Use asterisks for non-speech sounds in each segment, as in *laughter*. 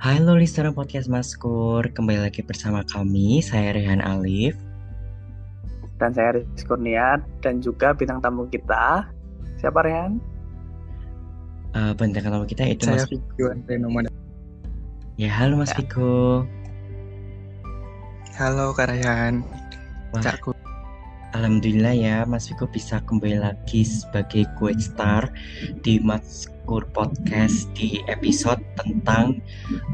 Halo listener podcast Maskur, kembali lagi bersama kami, saya Rehan Alif Dan saya Rizky Kurnia, dan juga bintang tamu kita Siapa Rehan? Uh, bintang tamu kita itu saya Mas Vigo Renoma. Ya halo Mas Ya. Halo. Wah, Cakku. Alhamdulillah ya Mas Viko bisa kembali lagi sebagai guest star di Maskur Podcast di episode tentang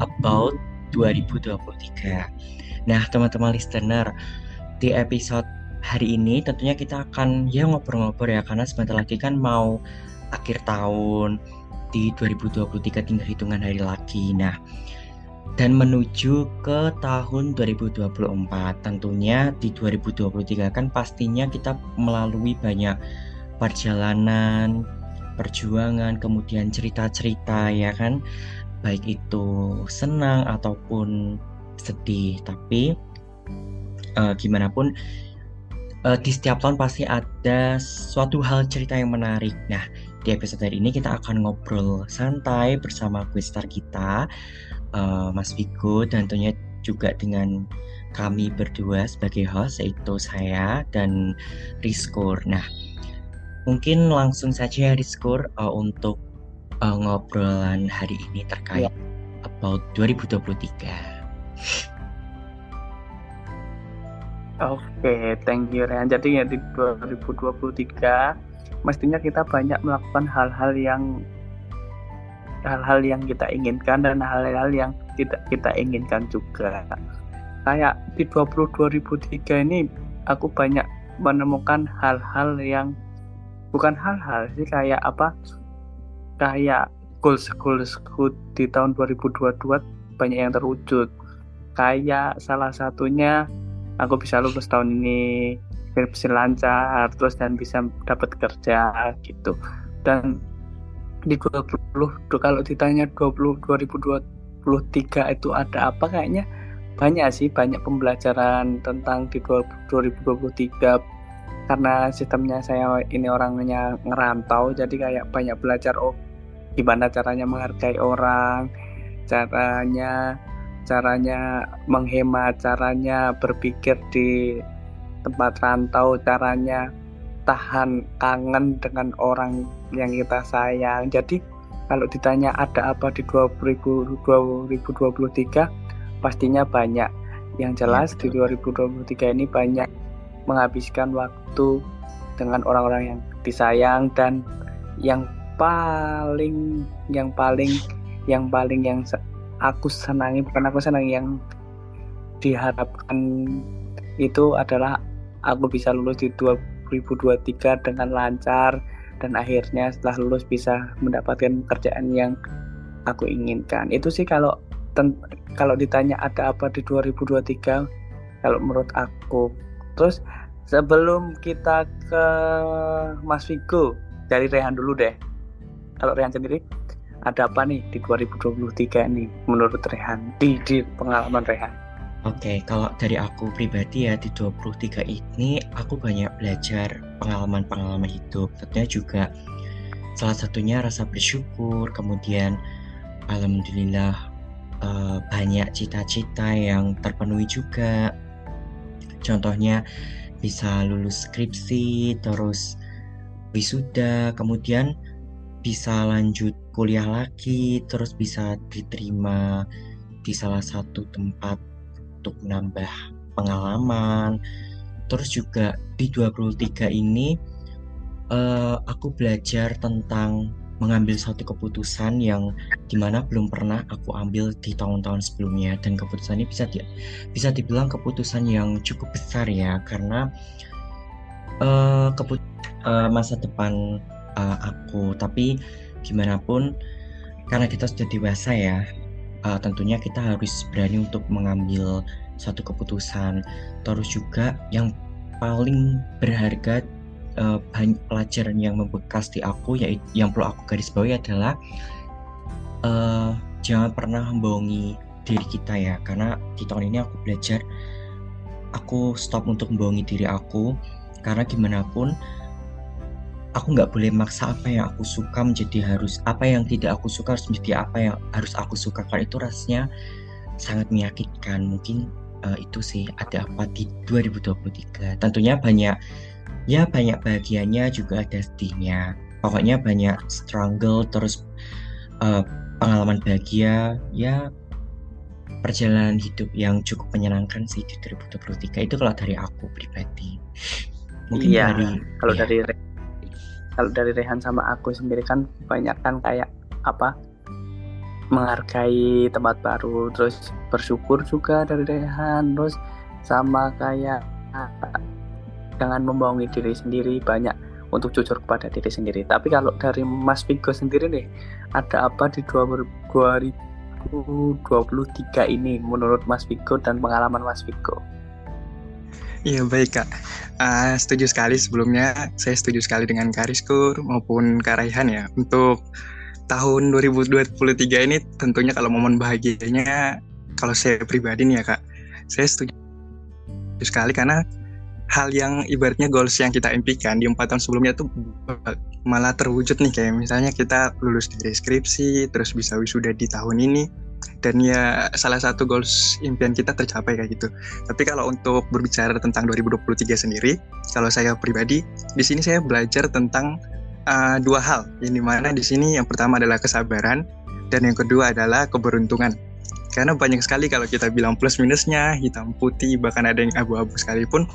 About 2023 Nah teman-teman listener, di episode hari ini tentunya kita akan ya ngobrol-ngobrol ya karena sebentar lagi kan mau akhir tahun di 2023 tinggal hitungan hari lagi. Nah, dan menuju ke tahun 2024 tentunya di 2023 kan pastinya kita melalui banyak perjalanan, perjuangan, kemudian cerita-cerita ya kan? Baik itu senang ataupun sedih. Tapi eh, gimana pun eh, di setiap tahun pasti ada suatu hal cerita yang menarik. Nah di episode hari ini kita akan ngobrol santai bersama quiz kita eh, Mas Vigo dan tentunya juga dengan kami berdua sebagai host yaitu saya dan Rizkur. Nah, mungkin langsung saja ya Rizkur eh, untuk eh, ngobrolan hari ini terkait about 2023. Oke, thank you Rehan. Jadi ya di 2023 mestinya kita banyak melakukan hal-hal yang hal-hal yang kita inginkan dan hal-hal yang tidak kita inginkan juga. Kayak di 20 2003 ini aku banyak menemukan hal-hal yang bukan hal-hal sih kayak apa? Kayak goals goals di tahun 2022 banyak yang terwujud. Kayak salah satunya aku bisa lulus tahun ini skripsi lancar terus dan bisa dapat kerja gitu dan di 20 tuh kalau ditanya 20 2023 itu ada apa kayaknya? Banyak sih banyak pembelajaran tentang di 2023 karena sistemnya saya ini orangnya ngerantau jadi kayak banyak belajar oh gimana caranya menghargai orang caranya caranya menghemat, caranya berpikir di tempat rantau, caranya tahan kangen dengan orang yang kita sayang. Jadi kalau ditanya ada apa di 2023, pastinya banyak. Yang jelas di 2023 ini banyak menghabiskan waktu dengan orang-orang yang disayang dan yang paling yang paling yang paling yang aku senangi bukan aku senangi yang diharapkan itu adalah aku bisa lulus di 2023 dengan lancar dan akhirnya setelah lulus bisa mendapatkan pekerjaan yang aku inginkan. Itu sih kalau kalau ditanya ada apa di 2023 kalau menurut aku. Terus sebelum kita ke Mas Vigo dari Rehan dulu deh. Kalau Rehan sendiri ada apa nih di 2023 ini menurut Rehan? Di, di pengalaman Rehan? Oke, kalau dari aku pribadi ya di 23 ini aku banyak belajar pengalaman-pengalaman hidup. Tentunya juga salah satunya rasa bersyukur, kemudian alhamdulillah eh, banyak cita-cita yang terpenuhi juga. Contohnya bisa lulus skripsi, terus wisuda, kemudian bisa lanjut kuliah lagi, terus bisa diterima di salah satu tempat untuk menambah pengalaman. Terus juga di 23 ini uh, aku belajar tentang mengambil suatu keputusan yang di mana belum pernah aku ambil di tahun-tahun sebelumnya dan keputusan ini bisa di, bisa dibilang keputusan yang cukup besar ya karena uh, keput uh, masa depan uh, aku tapi gimana pun karena kita sudah dewasa ya uh, tentunya kita harus berani untuk mengambil suatu keputusan. Terus juga yang paling berharga uh, pelajaran yang membekas di aku yaitu yang perlu aku garis bawahi adalah uh, jangan pernah membohongi diri kita ya. Karena di tahun ini aku belajar aku stop untuk membohongi diri aku. Karena gimana pun aku nggak boleh maksa apa yang aku suka menjadi harus apa yang tidak aku suka harus menjadi apa yang harus aku suka karena itu rasanya sangat menyakitkan mungkin uh, itu sih ada apa di 2023 tentunya banyak ya banyak bahagianya juga ada sedihnya. Pokoknya banyak struggle terus uh, pengalaman bahagia ya perjalanan hidup yang cukup menyenangkan sih di 2023 itu kalau dari aku pribadi. Mungkin iya, dari kalau ya. dari kalau dari Rehan sama aku sendiri kan banyak kan kayak apa menghargai tempat baru terus bersyukur juga dari Rehan terus sama kayak jangan membohongi diri sendiri banyak untuk jujur kepada diri sendiri. Tapi kalau dari Mas Vigo sendiri nih ada apa di 2023 ini menurut Mas Vigo dan pengalaman Mas Vigo Iya baik kak, uh, setuju sekali sebelumnya. Saya setuju sekali dengan Kariskur maupun Karaihan ya. Untuk tahun 2023 ini tentunya kalau momen bahagianya kalau saya pribadi nih ya kak, saya setuju sekali karena hal yang ibaratnya goals yang kita impikan di empat tahun sebelumnya tuh malah terwujud nih. Kayak misalnya kita lulus dari skripsi terus bisa wisuda di tahun ini dan ya salah satu goals impian kita tercapai kayak gitu. Tapi kalau untuk berbicara tentang 2023 sendiri, kalau saya pribadi di sini saya belajar tentang uh, dua hal. Yang di mana di sini yang pertama adalah kesabaran dan yang kedua adalah keberuntungan. Karena banyak sekali kalau kita bilang plus minusnya, hitam putih, bahkan ada yang abu-abu sekalipun,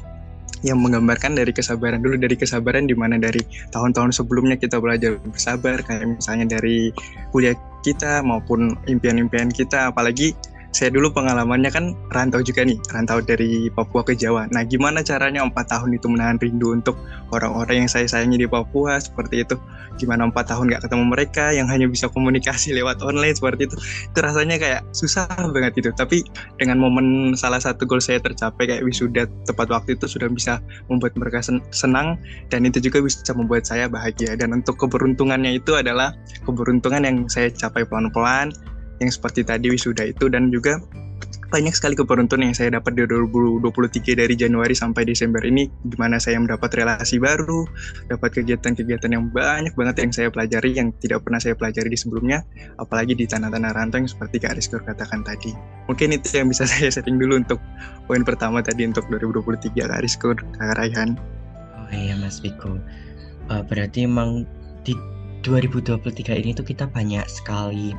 yang menggambarkan dari kesabaran dulu dari kesabaran di mana dari tahun-tahun sebelumnya kita belajar bersabar kayak misalnya dari kuliah kita maupun impian-impian kita apalagi saya dulu pengalamannya kan rantau juga nih, rantau dari Papua ke Jawa. Nah, gimana caranya empat tahun itu menahan rindu untuk orang-orang yang saya sayangi di Papua seperti itu? Gimana empat tahun nggak ketemu mereka yang hanya bisa komunikasi *laughs* lewat online seperti itu? Itu rasanya kayak susah banget itu. Tapi dengan momen salah satu goal saya tercapai kayak wisuda tepat waktu itu sudah bisa membuat mereka senang dan itu juga bisa membuat saya bahagia. Dan untuk keberuntungannya itu adalah keberuntungan yang saya capai pelan-pelan yang seperti tadi wisuda itu dan juga banyak sekali keberuntungan yang saya dapat di 2023 dari Januari sampai Desember ini di mana saya mendapat relasi baru, dapat kegiatan-kegiatan yang banyak banget yang saya pelajari yang tidak pernah saya pelajari di sebelumnya, apalagi di tanah-tanah rantau yang seperti Kak Rizkur katakan tadi. Mungkin itu yang bisa *laughs* saya setting dulu untuk poin pertama tadi untuk 2023 Kak Rizkur, Kak Raihan. Oh iya Mas Viko, uh, berarti emang di 2023 ini tuh kita banyak sekali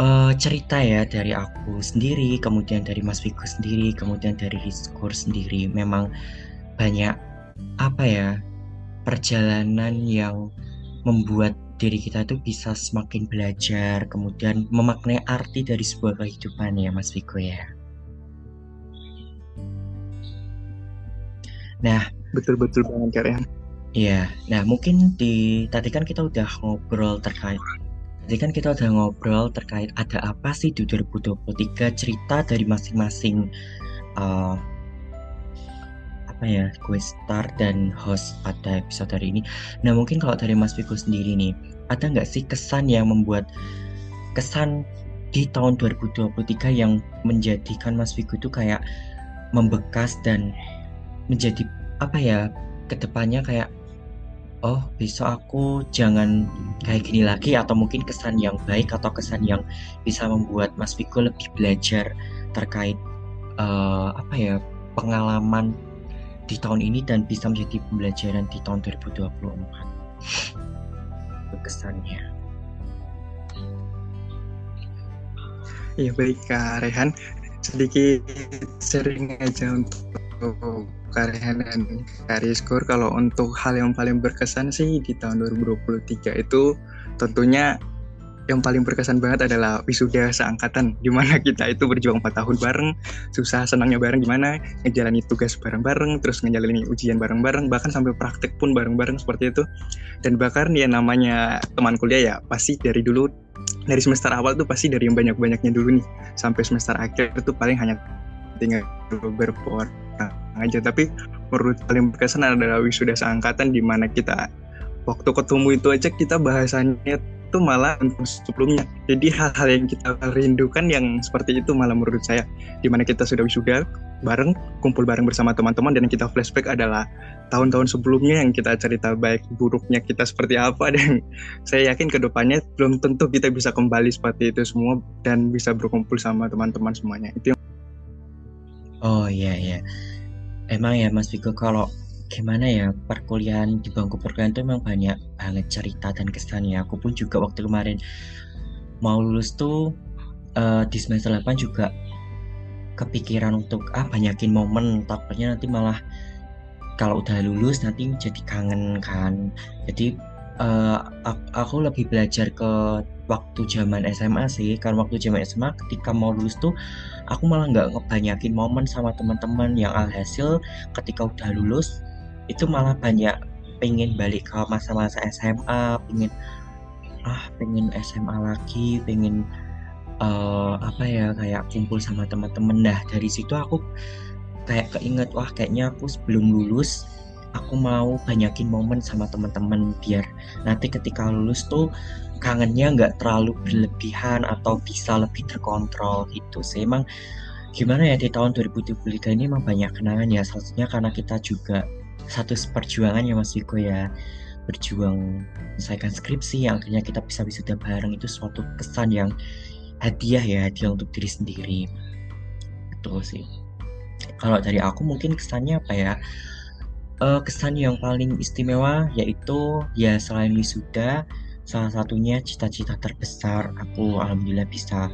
uh, cerita ya dari aku sendiri, kemudian dari Mas Vigo sendiri, kemudian dari Rizkur sendiri. Memang banyak apa ya perjalanan yang membuat diri kita itu bisa semakin belajar, kemudian memaknai arti dari sebuah kehidupan ya Mas Vigo ya. Nah, betul-betul banget Karen. Iya, nah mungkin di tadi kan kita udah ngobrol terkait Tadi kan kita udah ngobrol terkait ada apa sih di 2023 cerita dari masing-masing uh, apa ya gue star dan host pada episode hari ini. Nah mungkin kalau dari Mas Viko sendiri nih, ada nggak sih kesan yang membuat kesan di tahun 2023 yang menjadikan Mas Viko itu kayak membekas dan menjadi apa ya ke depannya kayak oh besok aku jangan kayak gini lagi atau mungkin kesan yang baik atau kesan yang bisa membuat Mas Viko lebih belajar terkait uh, apa ya pengalaman di tahun ini dan bisa menjadi pembelajaran di tahun 2024 itu kesannya Iya baik Kak Rehan. Sedikit sering aja untuk Karehan dan Kariskur kalau untuk hal yang paling berkesan sih di tahun 2023 itu tentunya yang paling berkesan banget adalah wisuda seangkatan di mana *laughs* kita itu berjuang 4 tahun bareng susah senangnya bareng gimana ngejalani tugas bareng-bareng terus ngejalani ujian bareng-bareng bahkan sampai praktek pun bareng-bareng seperti itu. Dan bahkan ya namanya teman kuliah ya pasti dari dulu dari semester awal tuh pasti dari yang banyak-banyaknya dulu nih. Sampai semester akhir itu paling hanya tinggal berpor aja. Tapi menurut paling berkesan adalah wisuda seangkatan di mana kita waktu ketemu itu aja kita bahasanya itu malah untuk sebelumnya. Jadi hal-hal yang kita rindukan yang seperti itu malah menurut saya. Di mana kita sudah wisuda bareng, kumpul bareng bersama teman-teman dan kita flashback adalah tahun-tahun sebelumnya yang kita cerita baik buruknya kita seperti apa. *laughs* Dan saya yakin ke depannya belum tentu kita bisa kembali seperti itu semua dan bisa berkumpul sama teman-teman semuanya. Itu yang... oh iya iya. Emang ya Mas Viko kalau gimana ya perkuliahan di bangku perkuliahan itu memang banyak banget cerita dan kesannya aku pun juga waktu kemarin mau lulus tuh uh, di semester 8 juga kepikiran untuk ah banyakin momen. Takutnya nanti malah kalau udah lulus nanti jadi kangen kan. Jadi uh, aku lebih belajar ke waktu zaman SMA sih karena waktu zaman SMA ketika mau lulus tuh aku malah nggak ngebanyakin momen sama teman-teman yang alhasil ketika udah lulus itu malah banyak pengen balik ke masa-masa SMA pengen ah pengen SMA lagi pengen uh, apa ya kayak kumpul sama teman-teman. Dah dari situ aku kayak keinget wah kayaknya aku sebelum lulus aku mau banyakin momen sama teman-teman biar nanti ketika lulus tuh kangennya nggak terlalu berlebihan atau bisa lebih terkontrol gitu sih. Emang gimana ya di tahun 2023 ini emang banyak kenangan ya. Salah karena kita juga satu perjuangan ya Mas Viko ya. Berjuang menyelesaikan skripsi yang akhirnya kita bisa wisuda bareng. Itu suatu kesan yang hadiah ya hadiah untuk diri sendiri. Betul sih. Kalau dari aku mungkin kesannya apa ya? Uh, kesan yang paling istimewa yaitu ya selain wisuda salah satunya cita-cita terbesar aku alhamdulillah bisa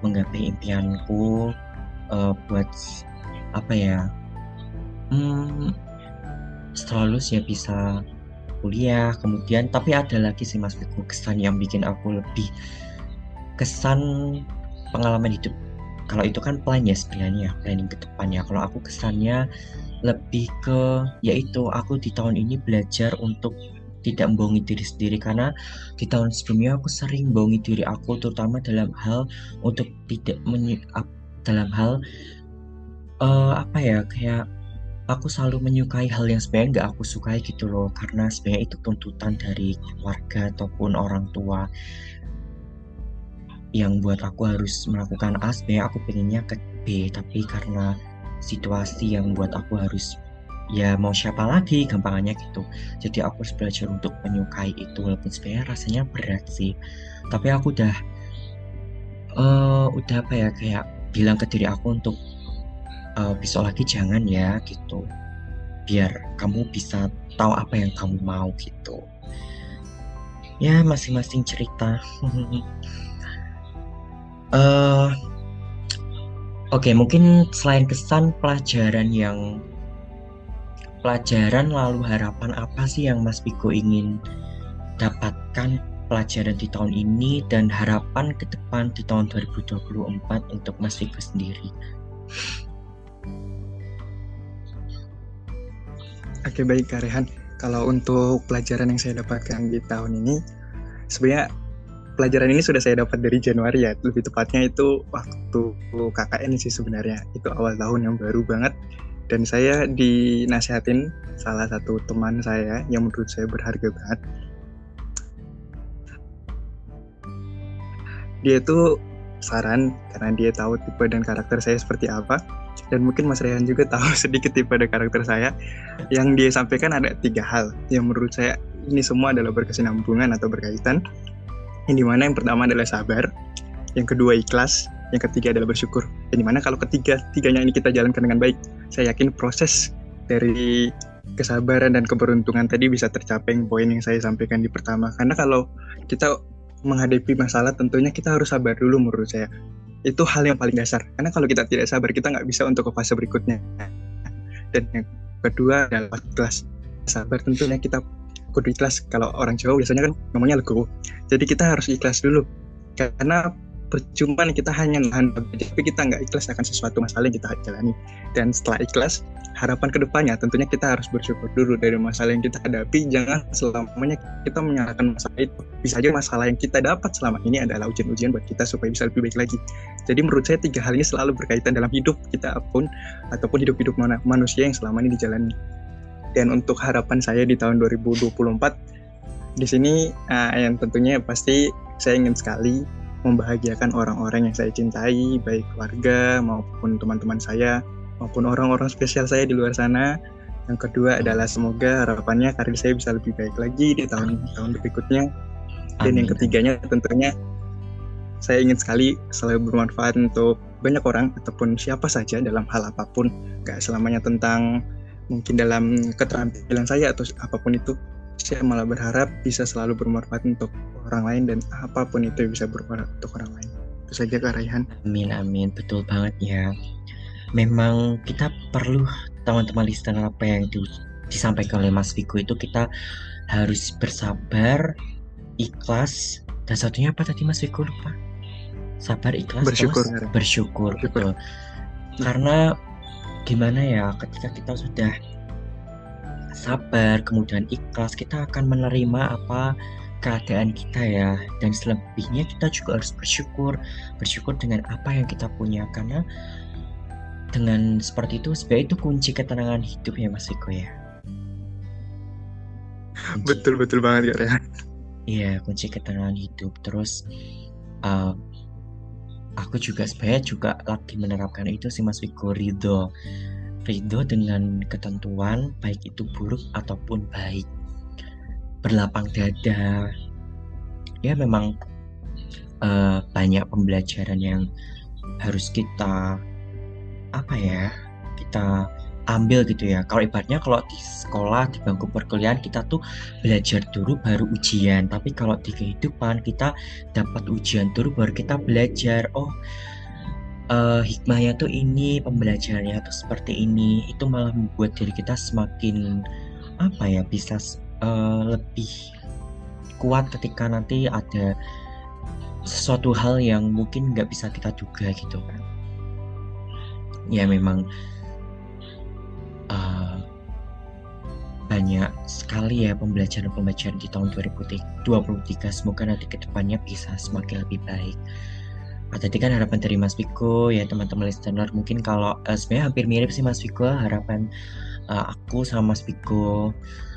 menggapai impianku uh, buat apa ya hmm, setelah lulus ya bisa kuliah kemudian tapi ada lagi sih mas Biko kesan yang bikin aku lebih kesan pengalaman hidup. Kalau itu kan plan ya sebenarnya planning ke depannya kalau aku kesannya lebih ke yaitu aku di tahun ini belajar untuk tidak membohongi diri sendiri. Karena di tahun sebelumnya aku sering membohongi diri aku terutama dalam hal untuk tidak menyi dalam hal uh, apa ya kayak aku selalu menyukai hal yang sebenarnya nggak aku sukai gitu loh. Karena sebenarnya itu tuntutan dari keluarga ataupun orang tua yang buat aku harus melakukan A sebenarnya aku pengennya ke B. Tapi karena situasi yang buat aku harus ya mau siapa lagi? Gampangannya gitu. Jadi aku harus belajar untuk menyukai itu walaupun sebenarnya rasanya berat sih. Tapi aku udah uh, udah apa ya kayak bilang ke diri aku untuk uh, besok lagi jangan ya gitu. Biar kamu bisa tahu apa yang kamu mau gitu. Ya masing-masing cerita. Uh, *laughs* oke okay, mungkin selain kesan pelajaran yang pelajaran lalu harapan apa sih yang Mas Piko ingin dapatkan pelajaran di tahun ini dan harapan ke depan di tahun 2024 untuk Mas Piko sendiri Oke baik Kak Rehan. Kalau untuk pelajaran yang saya dapatkan di tahun ini, sebenarnya pelajaran ini sudah saya dapat dari Januari ya. Lebih tepatnya itu waktu KKN sih sebenarnya. Itu awal tahun yang baru banget. Dan saya dinasihatin salah satu teman saya yang menurut saya berharga banget. Dia itu saran karena dia tahu tipe dan karakter saya seperti apa. Dan mungkin Mas Rehan juga tahu *laughs* sedikit pada karakter saya. Yang dia sampaikan ada tiga hal yang menurut saya ini semua adalah berkesinambungan atau berkaitan. Yang di mana yang pertama adalah sabar. Yang kedua ikhlas yang ketiga adalah bersyukur. Yang di mana kalau ketiga tiganya ini kita jalankan dengan baik saya yakin proses dari kesabaran dan keberuntungan tadi bisa tercapai. Poin yang saya sampaikan di pertama. Karena kalau kita menghadapi masalah tentunya kita harus sabar dulu menurut saya. Itu hal yang paling dasar. Karena kalau kita tidak sabar kita nggak bisa untuk ke fase berikutnya. Dan yang kedua adalah ikhlas. Sabar tentunya kita kudu ikhlas. Kalau orang Jawa biasanya kan ngomongnya legowo. Jadi kita harus ikhlas dulu. Karena percuma kita hanya nahan tapi kita nggak ikhlas akan sesuatu masalah yang kita jalani. Dan setelah ikhlas harapan ke depannya tentunya kita harus bersyukur dulu dari masalah yang kita hadapi. Jangan selamanya kita menyalahkan masalah itu. Bisa aja masalah yang kita dapat selama ini adalah ujian-ujian buat kita supaya bisa lebih baik lagi. Jadi menurut saya tiga hal ini selalu berkaitan dalam hidup kita pun ataupun hidup-hidup manusia yang selama ini dijalani. Dan untuk harapan saya di tahun 2024 di sini uh, yang tentunya pasti saya ingin sekali membahagiakan orang-orang yang saya cintai, baik keluarga maupun teman-teman saya, maupun orang-orang spesial saya di luar sana. Yang kedua adalah semoga harapannya karir saya bisa lebih baik lagi di tahun-tahun berikutnya. Dan Amin. yang ketiganya tentunya saya ingin sekali selalu bermanfaat untuk banyak orang ataupun siapa saja dalam hal apa pun, gak selamanya tentang mungkin dalam keterampilan saya atau apa pun itu saya malah berharap bisa selalu bermanfaat untuk orang lain dan apa pun itu bisa bermanfaat untuk orang lain. Itu saja Kak Raihan. Amin, amin. Betul banget ya. Memang kita perlu teman-teman listener apa yang di, disampaikan oleh Mas Viko itu kita harus bersabar, ikhlas, dan satunya apa tadi Mas Viko lupa? Sabar, ikhlas, bersyukur. Terus bersyukur, bersyukur. betul. Karena gimana ya ketika kita sudah sabar, kemudian ikhlas, kita akan menerima apa keadaan kita ya. Dan selebihnya kita juga harus bersyukur, bersyukur dengan apa yang kita punya karena dengan seperti itu sebenarnya itu kunci ketenangan hidup ya Mas Iko ya. Kunci. Betul betul banget ya. Iya kunci ketenangan hidup. Terus uh, aku juga sebenarnya juga lagi menerapkan itu sih Mas Viko Ridho ridho dengan ketentuan baik itu buruk ataupun baik. Berlapang dada. Ya memang uh, banyak pembelajaran yang harus kita apa ya kita ambil gitu ya. Kalau ibaratnya kalau di sekolah di bangku perkuliahan kita tuh belajar dulu baru ujian. Tapi kalau di kehidupan kita dapat ujian dulu baru kita belajar. Oh uh, hikmahnya tuh ini pembelajarannya tuh seperti ini itu malah membuat diri kita semakin apa ya bisa uh, lebih kuat ketika nanti ada sesuatu hal yang mungkin nggak bisa kita duga gitu kan. Ya memang uh, banyak sekali ya pembelajaran-pembelajaran di tahun 2023 semoga nanti ke depannya bisa semakin lebih baik tadi kan harapan dari Mas Viko ya teman-teman listener mungkin kalau uh, sebenarnya hampir mirip sih Mas Viko harapan uh, aku sama Mas Viko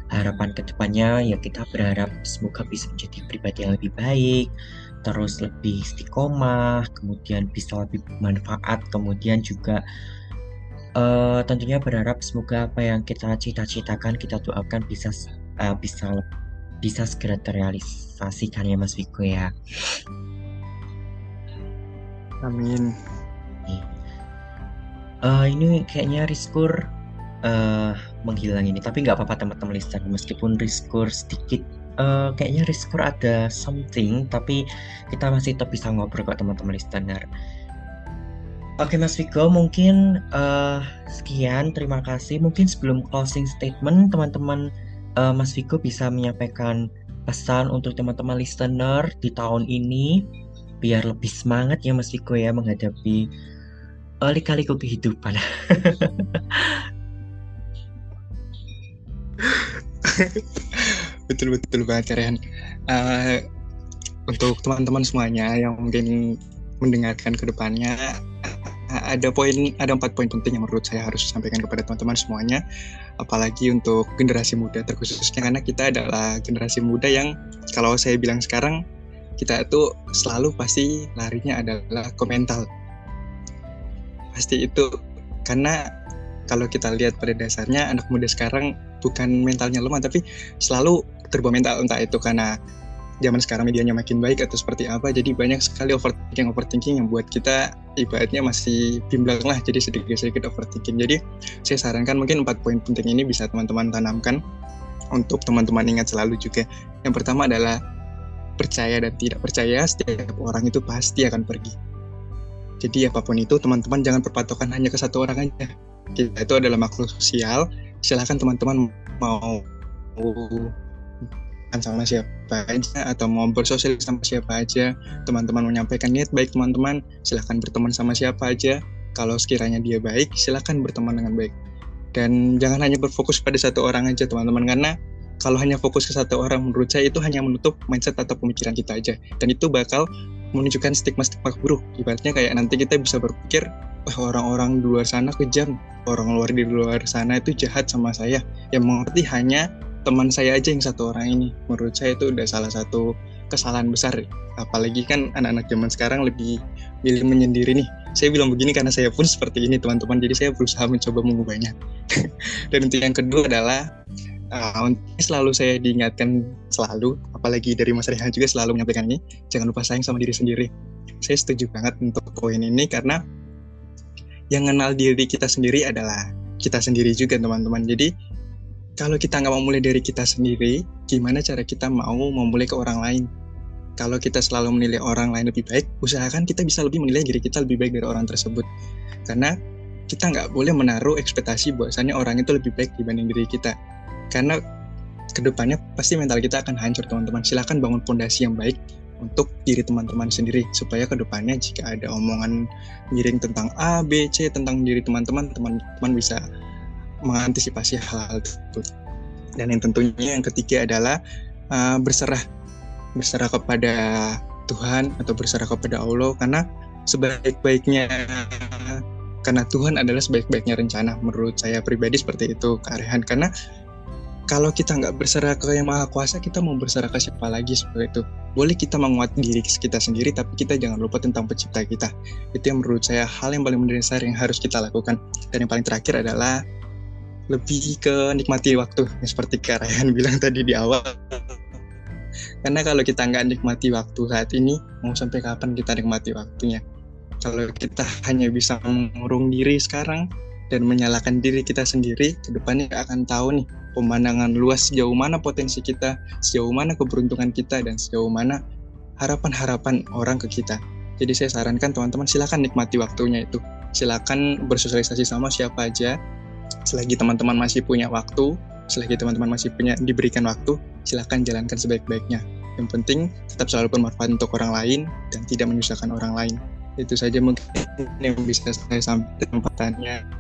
harapan ke depannya ya kita berharap semoga bisa menjadi pribadi yang lebih baik terus lebih istiqomah kemudian bisa lebih bermanfaat kemudian juga uh, tentunya berharap semoga apa yang kita cita-citakan kita doakan bisa uh, bisa bisa segera terrealisasikan ya Mas Viko ya. Amin. Uh, ini kayaknya Riskur uh, menghilang ini, tapi nggak apa-apa teman-teman listener. Meskipun Riskur sedikit, uh, kayaknya Riskur ada something, tapi kita masih tetap bisa ngobrol kok teman-teman listener. Oke Mas Vigo, mungkin uh, sekian, terima kasih. Mungkin sebelum closing statement, teman-teman uh, Mas Vigo bisa menyampaikan pesan untuk teman-teman listener di tahun ini biar lebih semangat ya Mas Viko ya menghadapi uh, lika-liku kehidupan. *laughs* betul betul banget Rehan. Uh, untuk teman-teman semuanya yang mungkin mendengarkan ke depannya ada poin ada empat poin penting yang menurut saya harus sampaikan kepada teman-teman semuanya apalagi untuk generasi muda terkhususnya karena kita adalah generasi muda yang kalau saya bilang sekarang kita itu selalu pasti larinya adalah ke mental. Pasti itu. Karena kalau kita lihat pada dasarnya anak muda sekarang bukan mentalnya lemah tapi selalu terbawa mental. Entah itu karena zaman sekarang medianya makin baik atau seperti apa jadi banyak sekali overthinking overthinking yang buat kita ibaratnya masih bimbang lah jadi sedikit-sedikit overthinking. Jadi saya sarankan mungkin empat poin penting ini bisa teman-teman tanamkan untuk teman-teman ingat selalu juga. Yang pertama adalah percaya dan tidak percaya, setiap orang itu pasti akan pergi. Jadi apa pun itu, teman-teman jangan berpatokan hanya ke satu orang aja. Kita itu adalah makhluk sosial. Silahkan teman-teman mau sama siapa aja atau mau bersosial sama siapa aja teman-teman menyampaikan niat baik teman-teman silahkan berteman sama siapa aja kalau sekiranya dia baik silahkan berteman dengan baik dan jangan hanya berfokus pada satu orang aja teman-teman karena kalau hanya fokus ke satu orang menurut saya itu hanya menutup mindset atau pemikiran kita aja. Dan itu bakal menunjukkan stigma-stigma buruk. Ibaratnya kayak nanti kita bisa berpikir wah orang-orang di luar sana kejam. Orang luar di luar sana itu jahat sama saya. Yang mengerti hanya teman saya aja yang satu orang ini. Menurut saya itu udah salah satu kesalahan besar. Apalagi kan anak-anak zaman sekarang lebih milih menyendiri nih. Saya bilang begini karena saya pun seperti ini teman-teman. Jadi saya berusaha mencoba mengubahnya. *laughs* Dan untuk yang kedua adalah uh, selalu saya diingatkan selalu apalagi dari Mas Rehan juga selalu menyampaikan ini jangan lupa sayang sama diri sendiri saya setuju banget untuk poin ini karena yang kenal diri kita sendiri adalah kita sendiri juga teman-teman jadi kalau kita nggak mau mulai dari kita sendiri, gimana cara kita mau memulai ke orang lain? Kalau kita selalu menilai orang lain lebih baik, usahakan kita bisa lebih menilai diri kita lebih baik dari orang tersebut. Karena kita nggak boleh menaruh ekspektasi bahwasannya orang itu lebih baik dibanding diri kita. Karena ke depannya pasti mental kita akan hancur teman-teman. Silahkan bangun fondasi yang baik untuk diri teman-teman sendiri supaya ke depannya jika ada omongan miring tentang A, B, C tentang diri teman-teman, teman-teman bisa mengantisipasi hal-hal tersebut. Dan yang tentunya yang ketiga adalah uh, berserah berserah kepada Tuhan atau berserah kepada Allah karena sebaik-baiknya karena Tuhan adalah sebaik-baiknya rencana menurut saya pribadi seperti itu kearehan karena kalau kita nggak berserah ke yang maha kuasa kita mau berserah ke siapa lagi seperti itu? Boleh kita menguat diri kita sendiri tapi kita jangan lupa tentang pencipta kita. Itu yang menurut saya hal yang paling mendasar yang harus kita lakukan. Dan yang paling terakhir adalah lebih ke nikmati waktu seperti Karayan *laughs* bilang tadi di awal. Karena kalau kita nggak nikmati waktu saat ini mau sampai kapan kita nikmati waktunya? Kalau kita hanya bisa mengurung diri sekarang dan menyalahkan diri kita sendiri ke depannya akan tahu nih pemandangan luas sejauh mana potensi kita sejauh mana keberuntungan kita dan sejauh mana harapan-harapan orang ke kita jadi saya sarankan teman-teman silakan nikmati waktunya itu silakan bersosialisasi sama siapa aja selagi teman-teman masih punya waktu, selagi teman-teman masih punya diberikan waktu, silahkan jalankan sebaik-baiknya. Yang penting tetap selalu bermanfaat untuk orang lain dan tidak menyusahkan orang lain. Itu saja mungkin yang bisa saya sampaikan tempatannya.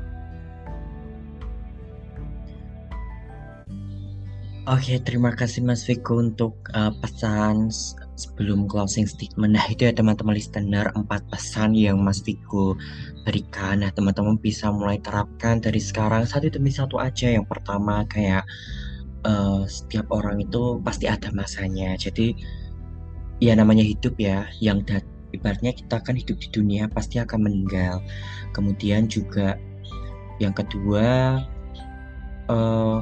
Oke, terima kasih Mas Viko untuk uh, pesan sebelum closing statement. Nah, itu ya teman-teman listener, empat pesan yang Mas Viko berikan. Nah, teman-teman bisa mulai terapkan dari sekarang satu demi satu aja. Yang pertama kayak uh, setiap orang itu pasti ada masanya. Jadi ya namanya hidup ya, yang ibaratnya kita kan hidup di dunia pasti akan meninggal. Kemudian juga yang kedua uh,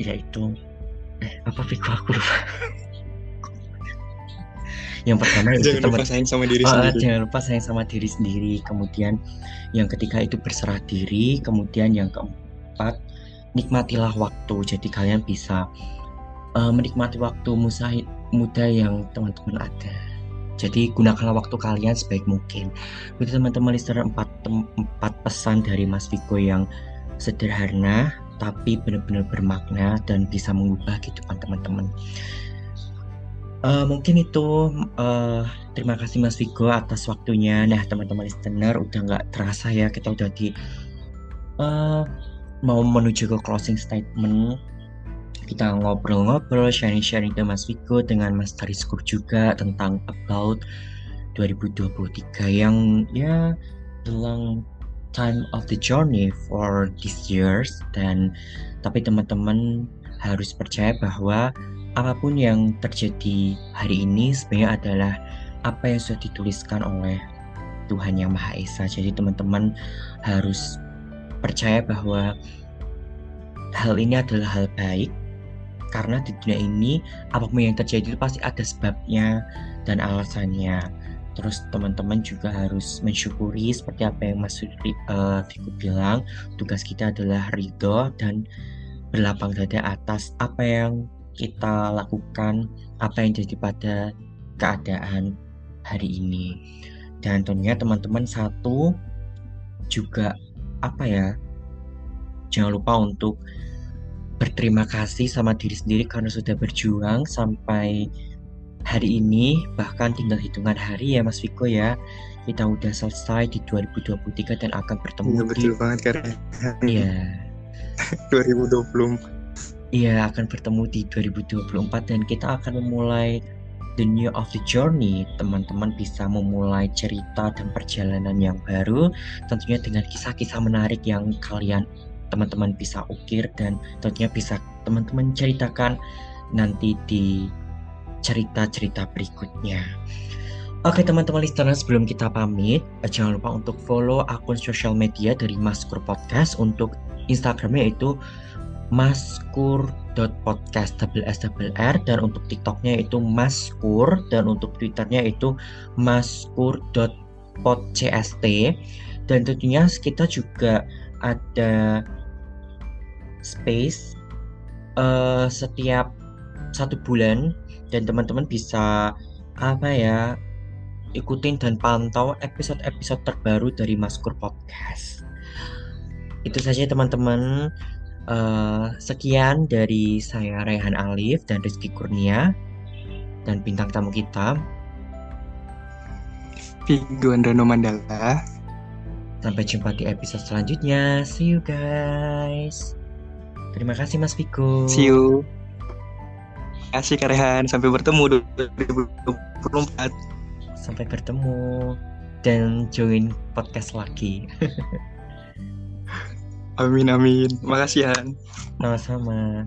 yaitu eh apa Viko aku lupa. Yang pertama itu jangan lupa sayang sama diri oh, sendiri. jangan lupa sayang sama diri sendiri. Kemudian yang ketiga itu berserah diri. Kemudian yang keempat nikmatilah waktu. Jadi kalian bisa uh, menikmati waktu musa muda yang teman-teman ada. Jadi gunakanlah waktu kalian sebaik mungkin. Itu teman-teman listener empat, empat pesan dari Mas Viko yang sederhana tapi benar-benar bermakna dan bisa mengubah kehidupan teman-teman. Uh, mungkin itu uh, terima kasih Mas Vigo atas waktunya. Nah teman-teman listener udah nggak terasa ya kita udah di uh, mau menuju ke closing statement. Kita ngobrol-ngobrol, sharing-sharing dengan Mas Vigo dengan Mas Tariskur juga tentang about 2023 yang ya dalam time of the journey for these years dan tapi teman-teman harus percaya bahwa apa pun yang terjadi hari ini sebenarnya adalah apa yang sudah dituliskan oleh Tuhan Yang Maha Esa. Jadi teman-teman harus percaya bahwa hal ini adalah hal baik karena di dunia ini apa pun yang terjadi itu pasti ada sebabnya dan alasannya terus teman-teman juga harus mensyukuri seperti apa yang Mas uh, bilang. Tugas kita adalah ridho dan berlapang dada atas apa yang kita lakukan apa yang jadi pada keadaan hari ini. Dan tentunya teman-teman satu juga apa ya jangan lupa untuk berterima kasih sama diri sendiri karena sudah berjuang sampai hari ini bahkan tinggal hitungan hari ya Mas Viko ya. Kita udah selesai di 2023 dan akan bertemu iya, betul di... banget karena iya. *laughs* 2020 iya akan bertemu di 2024 dan kita akan memulai the new of the journey. Teman-teman bisa memulai cerita dan perjalanan yang baru tentunya dengan kisah-kisah menarik yang kalian teman-teman bisa ukir dan tentunya bisa teman-teman ceritakan nanti di cerita-cerita berikutnya. Oke teman-teman listener sebelum kita pamit jangan lupa untuk follow akun sosial media dari Maskur Podcast untuk Instagramnya itu maskur.podcast double S dan untuk TikToknya itu maskur dan untuk Twitternya itu maskur.podcst dan tentunya kita juga ada space uh, setiap satu bulan dan teman-teman bisa apa ya ikutin dan pantau episode-episode terbaru dari Maskur Podcast. Itu saja teman-teman. Uh, sekian dari saya Rehan Alif dan Rizky Kurnia dan bintang tamu kita Vigo Androno Mandala. Sampai jumpa di episode selanjutnya. See you guys. Terima kasih Mas Vigo. See you. Kasih Karehan. Sampai bertemu 2024 sampai bertemu dan join podcast lagi. amin amin. Makasih Han. Sama-sama.